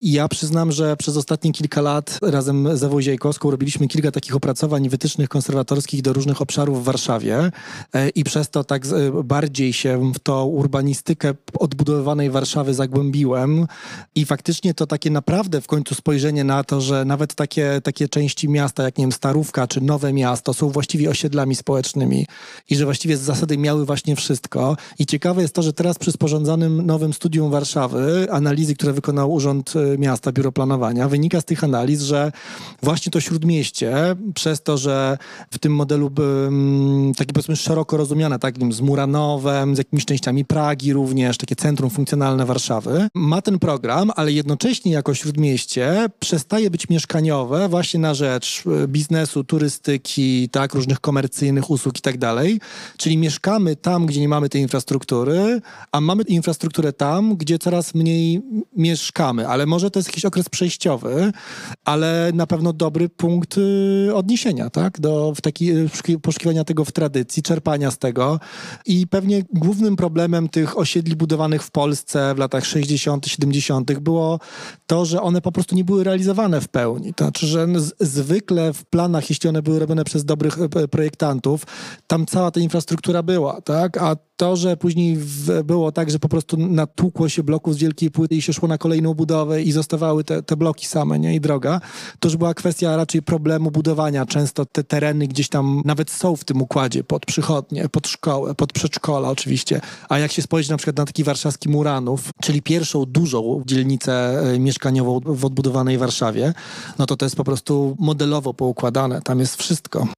I ja przyznam, że przez ostatnie kilka lat razem z Ewą Ziejkowską robiliśmy kilka takich opracowań wytycznych konserwatorskich do różnych obszarów w Warszawie e, i przez to tak bardziej się w tą urbanistykę odbudowanej Warszawy zagłębiłem i faktycznie to takie naprawdę w końcu spojrzenie na to, że nawet takie, takie części miasta, jak nie wiem, Starówka czy Nowe Miasto są właściwie osiedlami społecznymi i że właściwie z zasady miały właśnie wszystko. I ciekawe jest to, że teraz przy sporządzanym nowym studium Studium Warszawy, analizy, które wykonał Urząd e, Miasta, Biuro Planowania, wynika z tych analiz, że właśnie to śródmieście, przez to, że w tym modelu taki powiedzmy szeroko rozumiane, takim z Muranowem, z jakimiś częściami Pragi również, takie centrum funkcjonalne Warszawy, ma ten program, ale jednocześnie jako śródmieście przestaje być mieszkaniowe właśnie na rzecz e, biznesu, turystyki, tak, różnych komercyjnych usług i tak dalej. Czyli mieszkamy tam, gdzie nie mamy tej infrastruktury, a mamy infrastrukturę tam, gdzie coraz mniej mieszkamy, ale może to jest jakiś okres przejściowy, ale na pewno dobry punkt y, odniesienia, tak? Do w taki, y, poszukiwania tego w tradycji, czerpania z tego. I pewnie głównym problemem tych osiedli budowanych w Polsce w latach 60., 70. było to, że one po prostu nie były realizowane w pełni. To znaczy, że zwykle w planach, jeśli one były robione przez dobrych e, projektantów, tam cała ta infrastruktura była, tak? A to, że później w, było tak, że po prostu natłukło się bloków z wielkiej płyty i się szło na kolejną budowę i zostawały te, te bloki same, nie? I droga, to już była kwestia raczej problemu budowania. Często te tereny gdzieś tam nawet są w tym układzie, pod przychodnie, pod szkołę, pod przedszkola oczywiście. A jak się spojrzy na przykład na taki warszawski Muranów, czyli pierwszą dużą dzielnicę e, mieszkaniową w odbudowanej Warszawie, no to to jest po prostu modelowo poukładane. Tam jest wszystko.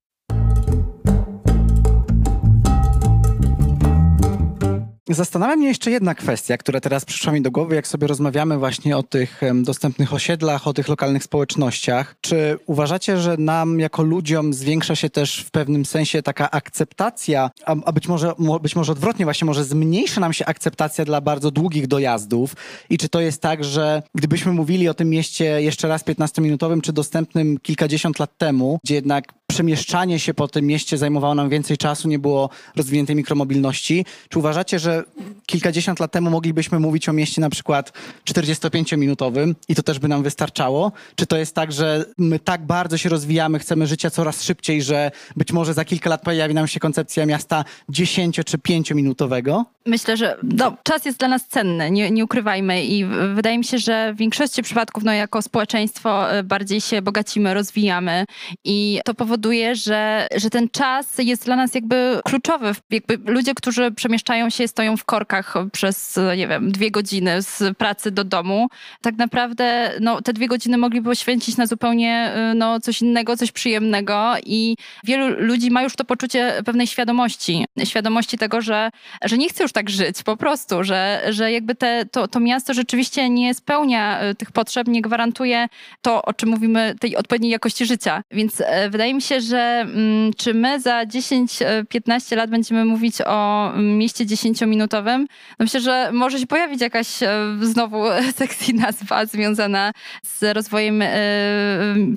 Zastanawia mnie jeszcze jedna kwestia, która teraz przyszła mi do głowy, jak sobie rozmawiamy właśnie o tych dostępnych osiedlach, o tych lokalnych społecznościach. Czy uważacie, że nam jako ludziom zwiększa się też w pewnym sensie taka akceptacja, a, a być, może, mo- być może odwrotnie właśnie, może zmniejsza nam się akceptacja dla bardzo długich dojazdów i czy to jest tak, że gdybyśmy mówili o tym mieście jeszcze raz 15-minutowym, czy dostępnym kilkadziesiąt lat temu, gdzie jednak przemieszczanie się po tym mieście zajmowało nam więcej czasu, nie było rozwiniętej mikromobilności. Czy uważacie, że kilkadziesiąt lat temu moglibyśmy mówić o mieście na przykład 45-minutowym i to też by nam wystarczało? Czy to jest tak, że my tak bardzo się rozwijamy, chcemy życia coraz szybciej, że być może za kilka lat pojawi nam się koncepcja miasta 10 czy 5-minutowego? Myślę, że no, czas jest dla nas cenny, nie, nie ukrywajmy. I wydaje mi się, że w większości przypadków no, jako społeczeństwo e, bardziej się bogacimy, rozwijamy. I to powoduje, że, że ten czas jest dla nas jakby kluczowy. Jakby ludzie, którzy przemieszczają się, stoją w korkach przez, nie wiem, dwie godziny z pracy do domu, tak naprawdę no, te dwie godziny mogliby poświęcić na zupełnie e, no, coś innego, coś przyjemnego. I wielu ludzi ma już to poczucie pewnej świadomości, świadomości tego, że, że nie chce już tak żyć po prostu, że, że jakby te, to, to miasto rzeczywiście nie spełnia e, tych potrzeb, nie gwarantuje to, o czym mówimy, tej odpowiedniej jakości życia. Więc e, wydaje mi się, że mm, czy my za 10-15 lat będziemy mówić o mm, mieście 10-minutowym, no myślę, że może się pojawić jakaś e, znowu sexy nazwa związana z rozwojem e,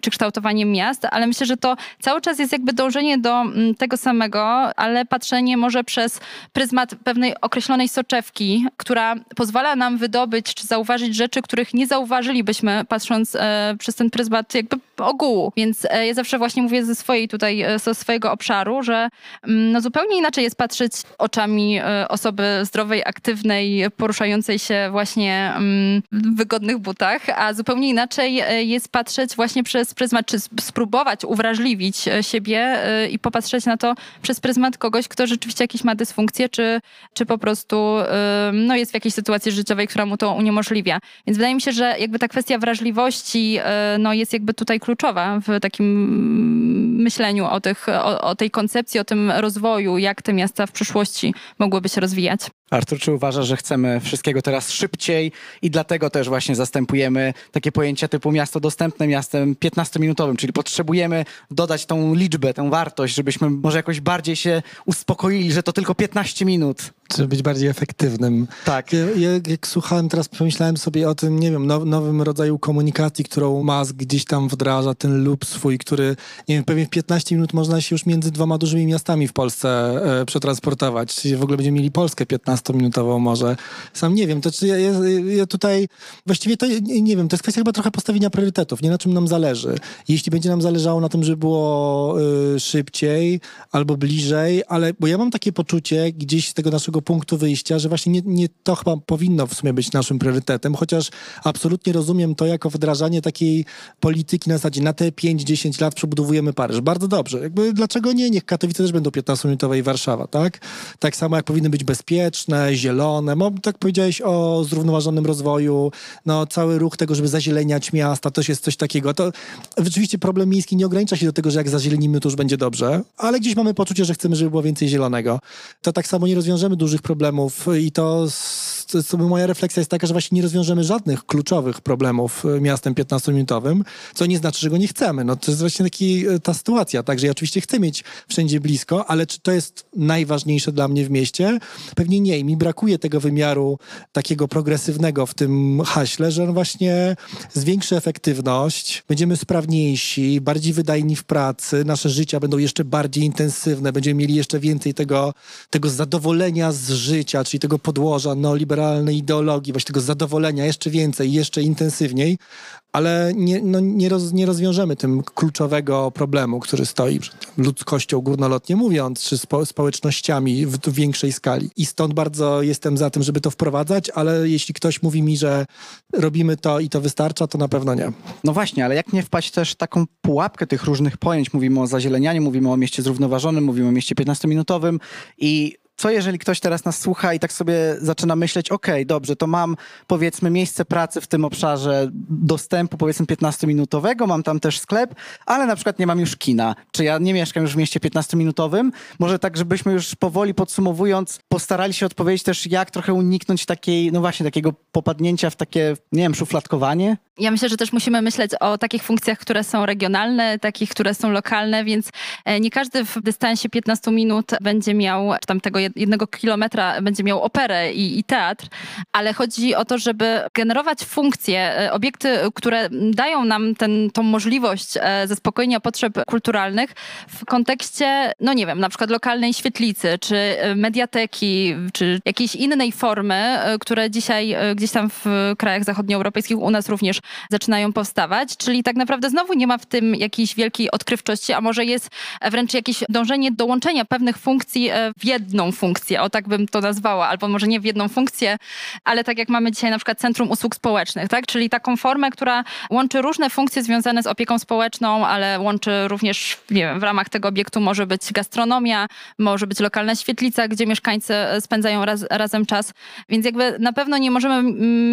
czy kształtowaniem miast, ale myślę, że to cały czas jest jakby dążenie do mm, tego samego, ale patrzenie może przez pryzmat pewnej określonej soczewki, która pozwala nam wydobyć czy zauważyć rzeczy, których nie zauważylibyśmy patrząc e, przez ten pryzmat jakby ogółu. Więc e, ja zawsze właśnie mówię ze swojej tutaj, e, ze swojego obszaru, że mm, no zupełnie inaczej jest patrzeć oczami e, osoby zdrowej, aktywnej, poruszającej się właśnie mm, w wygodnych butach, a zupełnie inaczej jest patrzeć właśnie przez pryzmat, czy sp- spróbować uwrażliwić siebie i popatrzeć na to przez pryzmat kogoś, kto rzeczywiście jakieś ma dysfunkcję, czy, czy po prostu no, jest w jakiejś sytuacji życiowej, która mu to uniemożliwia. Więc wydaje mi się, że jakby ta kwestia wrażliwości no, jest jakby tutaj kluczowa w takim myśleniu o, tych, o, o tej koncepcji, o tym rozwoju, jak te miasta w przyszłości mogłyby się rozwijać. Artur, czy uważasz, że chcemy wszystkiego teraz szybciej i dlatego też właśnie zastępujemy takie pojęcia typu miasto dostępne miastem 15-minutowym, czyli potrzebujemy dodać tą liczbę, tę wartość, żebyśmy może jakoś bardziej się uspokoili, że to tylko 15 minut. Żeby być bardziej efektywnym. Tak. Ja, ja, jak słuchałem teraz, pomyślałem sobie o tym, nie wiem, now, nowym rodzaju komunikacji, którą Musk gdzieś tam wdraża, ten loop swój, który, nie wiem, pewnie w 15 minut można się już między dwoma dużymi miastami w Polsce e, przetransportować. Czy w ogóle będziemy mieli Polskę 15-minutową może. Sam nie wiem, to czy ja, ja, ja tutaj, właściwie to nie, wiem, to jest kwestia chyba trochę postawienia priorytetów, nie na czym nam zależy. Jeśli będzie nam zależało na tym, żeby było y, szybciej albo bliżej, ale, bo ja mam takie poczucie gdzieś z tego naszego punktu wyjścia, że właśnie nie, nie to chyba powinno w sumie być naszym priorytetem, chociaż absolutnie rozumiem to jako wdrażanie takiej polityki na zasadzie na te 5-10 lat przebudowujemy Paryż. Bardzo dobrze. Jakby dlaczego nie? Niech Katowice też będą 15-minutowe i Warszawa, tak? Tak samo jak powinny być bezpieczne, zielone. Mo, tak powiedziałeś o zrównoważonym rozwoju, no cały ruch tego, żeby zazieleniać miasta, też jest coś takiego. To rzeczywiście problem miejski nie ogranicza się do tego, że jak zazielenimy, to już będzie dobrze, ale gdzieś mamy poczucie, że chcemy, żeby było więcej zielonego. To tak samo nie rozwiążemy dużych problemów i to, to moja refleksja jest taka, że właśnie nie rozwiążemy żadnych kluczowych problemów y, miastem 15-minutowym, co nie znaczy, że go nie chcemy. No to jest właśnie taki, y, ta sytuacja, także ja oczywiście chcę mieć wszędzie blisko, ale czy to jest najważniejsze dla mnie w mieście? Pewnie nie i mi brakuje tego wymiaru takiego progresywnego w tym haśle, że on właśnie zwiększy efektywność, będziemy sprawniejsi, bardziej wydajni w pracy, nasze życia będą jeszcze bardziej intensywne, będziemy mieli jeszcze więcej tego, tego zadowolenia z życia, czyli tego podłoża neoliberalnej ideologii, właśnie tego zadowolenia jeszcze więcej, jeszcze intensywniej, ale nie, no, nie, roz, nie rozwiążemy tym kluczowego problemu, który stoi przed ludzkością górnolotnie mówiąc, czy spo, społecznościami w, w większej skali. I stąd bardzo jestem za tym, żeby to wprowadzać, ale jeśli ktoś mówi mi, że robimy to i to wystarcza, to na pewno nie. No właśnie, ale jak nie wpaść też w taką pułapkę tych różnych pojęć? Mówimy o zazielenianiu, mówimy o mieście zrównoważonym, mówimy o mieście 15-minutowym i co jeżeli ktoś teraz nas słucha i tak sobie zaczyna myśleć, ok, dobrze, to mam powiedzmy miejsce pracy w tym obszarze dostępu powiedzmy 15-minutowego, mam tam też sklep, ale na przykład nie mam już kina. Czy ja nie mieszkam już w mieście 15-minutowym? Może tak, żebyśmy już powoli podsumowując, postarali się odpowiedzieć też, jak trochę uniknąć takiej, no właśnie, takiego popadnięcia w takie, nie wiem, szufladkowanie? Ja myślę, że też musimy myśleć o takich funkcjach, które są regionalne, takich, które są lokalne, więc e, nie każdy w dystansie 15 minut będzie miał, czy tam tego jednego kilometra będzie miał operę i, i teatr, ale chodzi o to, żeby generować funkcje, e, obiekty, które dają nam ten, tą możliwość e, zaspokojenia potrzeb kulturalnych w kontekście, no nie wiem, na przykład lokalnej świetlicy, czy mediateki, czy jakiejś innej formy, które dzisiaj gdzieś tam w krajach zachodnioeuropejskich u nas również zaczynają powstawać, czyli tak naprawdę znowu nie ma w tym jakiejś wielkiej odkrywczości, a może jest wręcz jakieś dążenie do łączenia pewnych funkcji e, w jedną funkcję, o tak bym to nazwała, albo może nie w jedną funkcję, ale tak jak mamy dzisiaj na przykład Centrum Usług Społecznych, tak? czyli taką formę, która łączy różne funkcje związane z opieką społeczną, ale łączy również, nie wiem, w ramach tego obiektu może być gastronomia, może być lokalna świetlica, gdzie mieszkańcy e, spędzają raz, razem czas, więc jakby na pewno nie możemy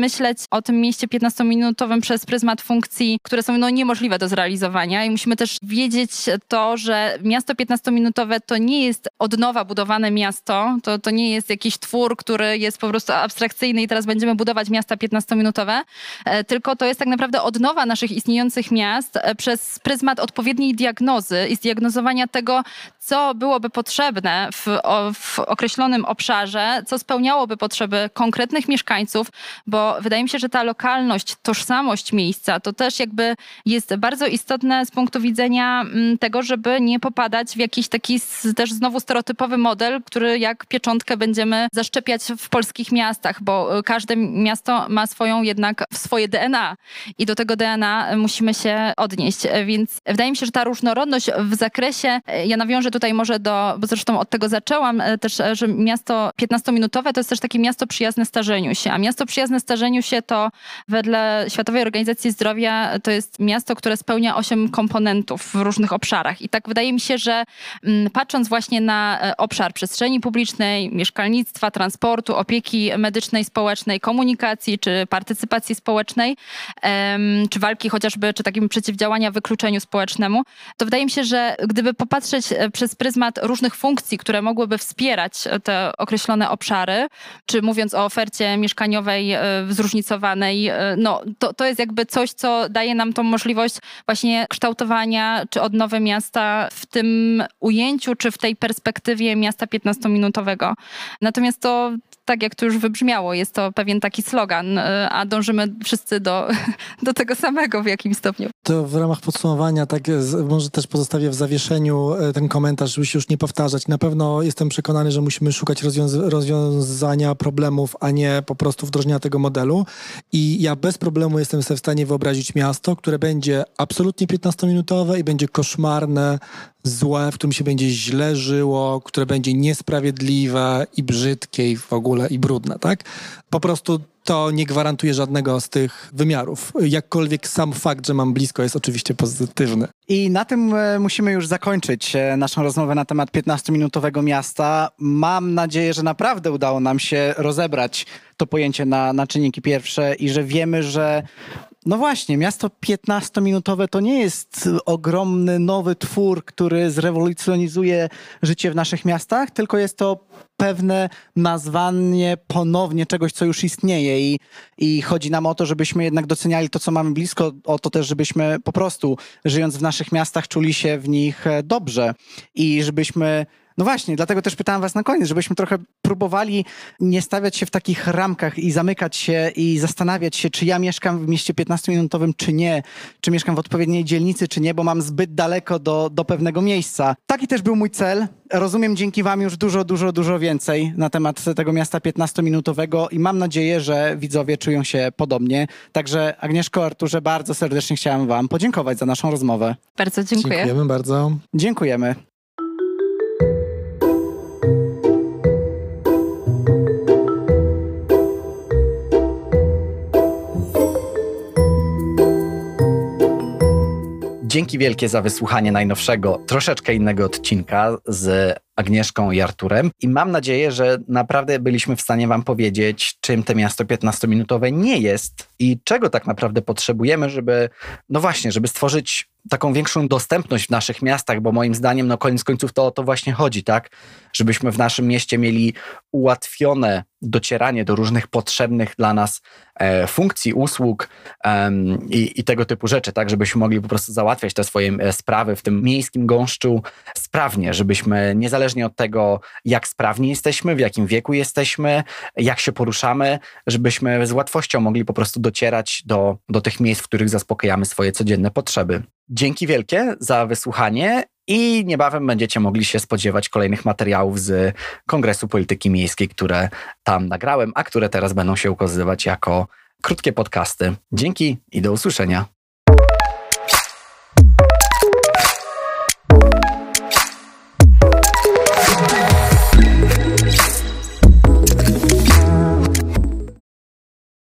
myśleć o tym mieście 15-minutowym przez pryzmat funkcji, które są no, niemożliwe do zrealizowania. I musimy też wiedzieć to, że miasto 15-minutowe to nie jest od nowa budowane miasto, to, to nie jest jakiś twór, który jest po prostu abstrakcyjny i teraz będziemy budować miasta 15-minutowe, e, tylko to jest tak naprawdę odnowa naszych istniejących miast e, przez pryzmat odpowiedniej diagnozy i zdiagnozowania tego, co byłoby potrzebne w, w określonym obszarze, co spełniałoby potrzeby konkretnych mieszkańców, bo wydaje mi się, że ta lokalność, tożsamość miejsca to też jakby jest bardzo istotne z punktu widzenia mm, tego, żeby nie popadać w jakiś taki też znowu stereotypowy model, który jak pieczątkę będziemy zaszczepiać w polskich miastach, bo każde miasto ma swoją jednak swoje DNA i do tego DNA musimy się odnieść. Więc wydaje mi się, że ta różnorodność w zakresie, ja nawiążę tutaj może do, bo zresztą od tego zaczęłam też, że miasto 15-minutowe to jest też takie miasto przyjazne starzeniu się, a miasto przyjazne starzeniu się to wedle Światowej Organizacji Zdrowia to jest miasto, które spełnia osiem komponentów w różnych obszarach. I tak wydaje mi się, że mm, patrząc właśnie na e, obszar przestrzeni publicznej, mieszkalnictwa, transportu, opieki medycznej, społecznej, komunikacji czy partycypacji społecznej, czy walki chociażby, czy takim przeciwdziałania wykluczeniu społecznemu, to wydaje mi się, że gdyby popatrzeć e, przez pryzmat różnych funkcji, które mogłyby wspierać e, te określone obszary, czy mówiąc o ofercie mieszkaniowej zróżnicowanej, no to, to jest jakby coś, co daje nam tą możliwość właśnie kształtowania czy odnowy miasta w tym ujęciu, czy w tej perspektywie miasta 15-minutowego. Natomiast to tak jak to już wybrzmiało, jest to pewien taki slogan, y, a dążymy wszyscy do, do tego samego w jakimś stopniu. To w ramach podsumowania, tak może też pozostawię w zawieszeniu e, ten komentarz, żeby się już nie powtarzać. Na pewno jestem przekonany, że musimy szukać rozwiąz rozwiązania problemów, a nie po prostu wdrożenia tego modelu. I ja bez problemu jestem sobie w stanie wyobrazić miasto, które będzie absolutnie 15-minutowe i będzie koszmarne, złe, w którym się będzie źle żyło, które będzie niesprawiedliwe i brzydkie i w ogóle i brudne, tak? Po prostu to nie gwarantuje żadnego z tych wymiarów. Jakkolwiek sam fakt, że mam blisko jest oczywiście pozytywny. I na tym e, musimy już zakończyć e, naszą rozmowę na temat 15-minutowego miasta. Mam nadzieję, że naprawdę udało nam się rozebrać to pojęcie na, na czynniki pierwsze i że wiemy, że no właśnie, miasto 15-minutowe to nie jest ogromny nowy twór, który zrewolucjonizuje życie w naszych miastach, tylko jest to pewne nazwanie ponownie czegoś, co już istnieje i, i chodzi nam o to, żebyśmy jednak doceniali to, co mamy blisko, o to też, żebyśmy po prostu żyjąc w naszych miastach czuli się w nich dobrze i żebyśmy no właśnie, dlatego też pytałem was na koniec, żebyśmy trochę próbowali nie stawiać się w takich ramkach i zamykać się i zastanawiać się, czy ja mieszkam w mieście 15-minutowym, czy nie, czy mieszkam w odpowiedniej dzielnicy, czy nie, bo mam zbyt daleko do, do pewnego miejsca. Taki też był mój cel. Rozumiem dzięki wam już dużo, dużo, dużo więcej na temat tego miasta 15-minutowego i mam nadzieję, że widzowie czują się podobnie. Także Agnieszko, Arturze, bardzo serdecznie chciałem wam podziękować za naszą rozmowę. Bardzo dziękuję. Dziękujemy bardzo. Dziękujemy. Dzięki wielkie za wysłuchanie najnowszego, troszeczkę innego odcinka z Agnieszką i Arturem. I mam nadzieję, że naprawdę byliśmy w stanie Wam powiedzieć, czym te miasto 15-minutowe nie jest i czego tak naprawdę potrzebujemy, żeby, no właśnie, żeby stworzyć taką większą dostępność w naszych miastach, bo moim zdaniem, no koniec końców to o to właśnie chodzi, tak? Żebyśmy w naszym mieście mieli ułatwione docieranie do różnych potrzebnych dla nas e, funkcji, usług em, i, i, tego typu rzeczy, tak? Żebyśmy mogli po prostu załatwiać te swoje e, sprawy w tym miejskim gąszczu sprawnie, żebyśmy niezależnie od tego, jak sprawni jesteśmy, w jakim wieku jesteśmy, jak się poruszamy, żebyśmy z łatwością mogli po prostu docierać do, do tych miejsc, w których zaspokajamy swoje codzienne potrzeby. Dzięki wielkie za wysłuchanie i niebawem będziecie mogli się spodziewać kolejnych materiałów z Kongresu Polityki Miejskiej, które tam nagrałem, a które teraz będą się ukazywać jako krótkie podcasty. Dzięki i do usłyszenia.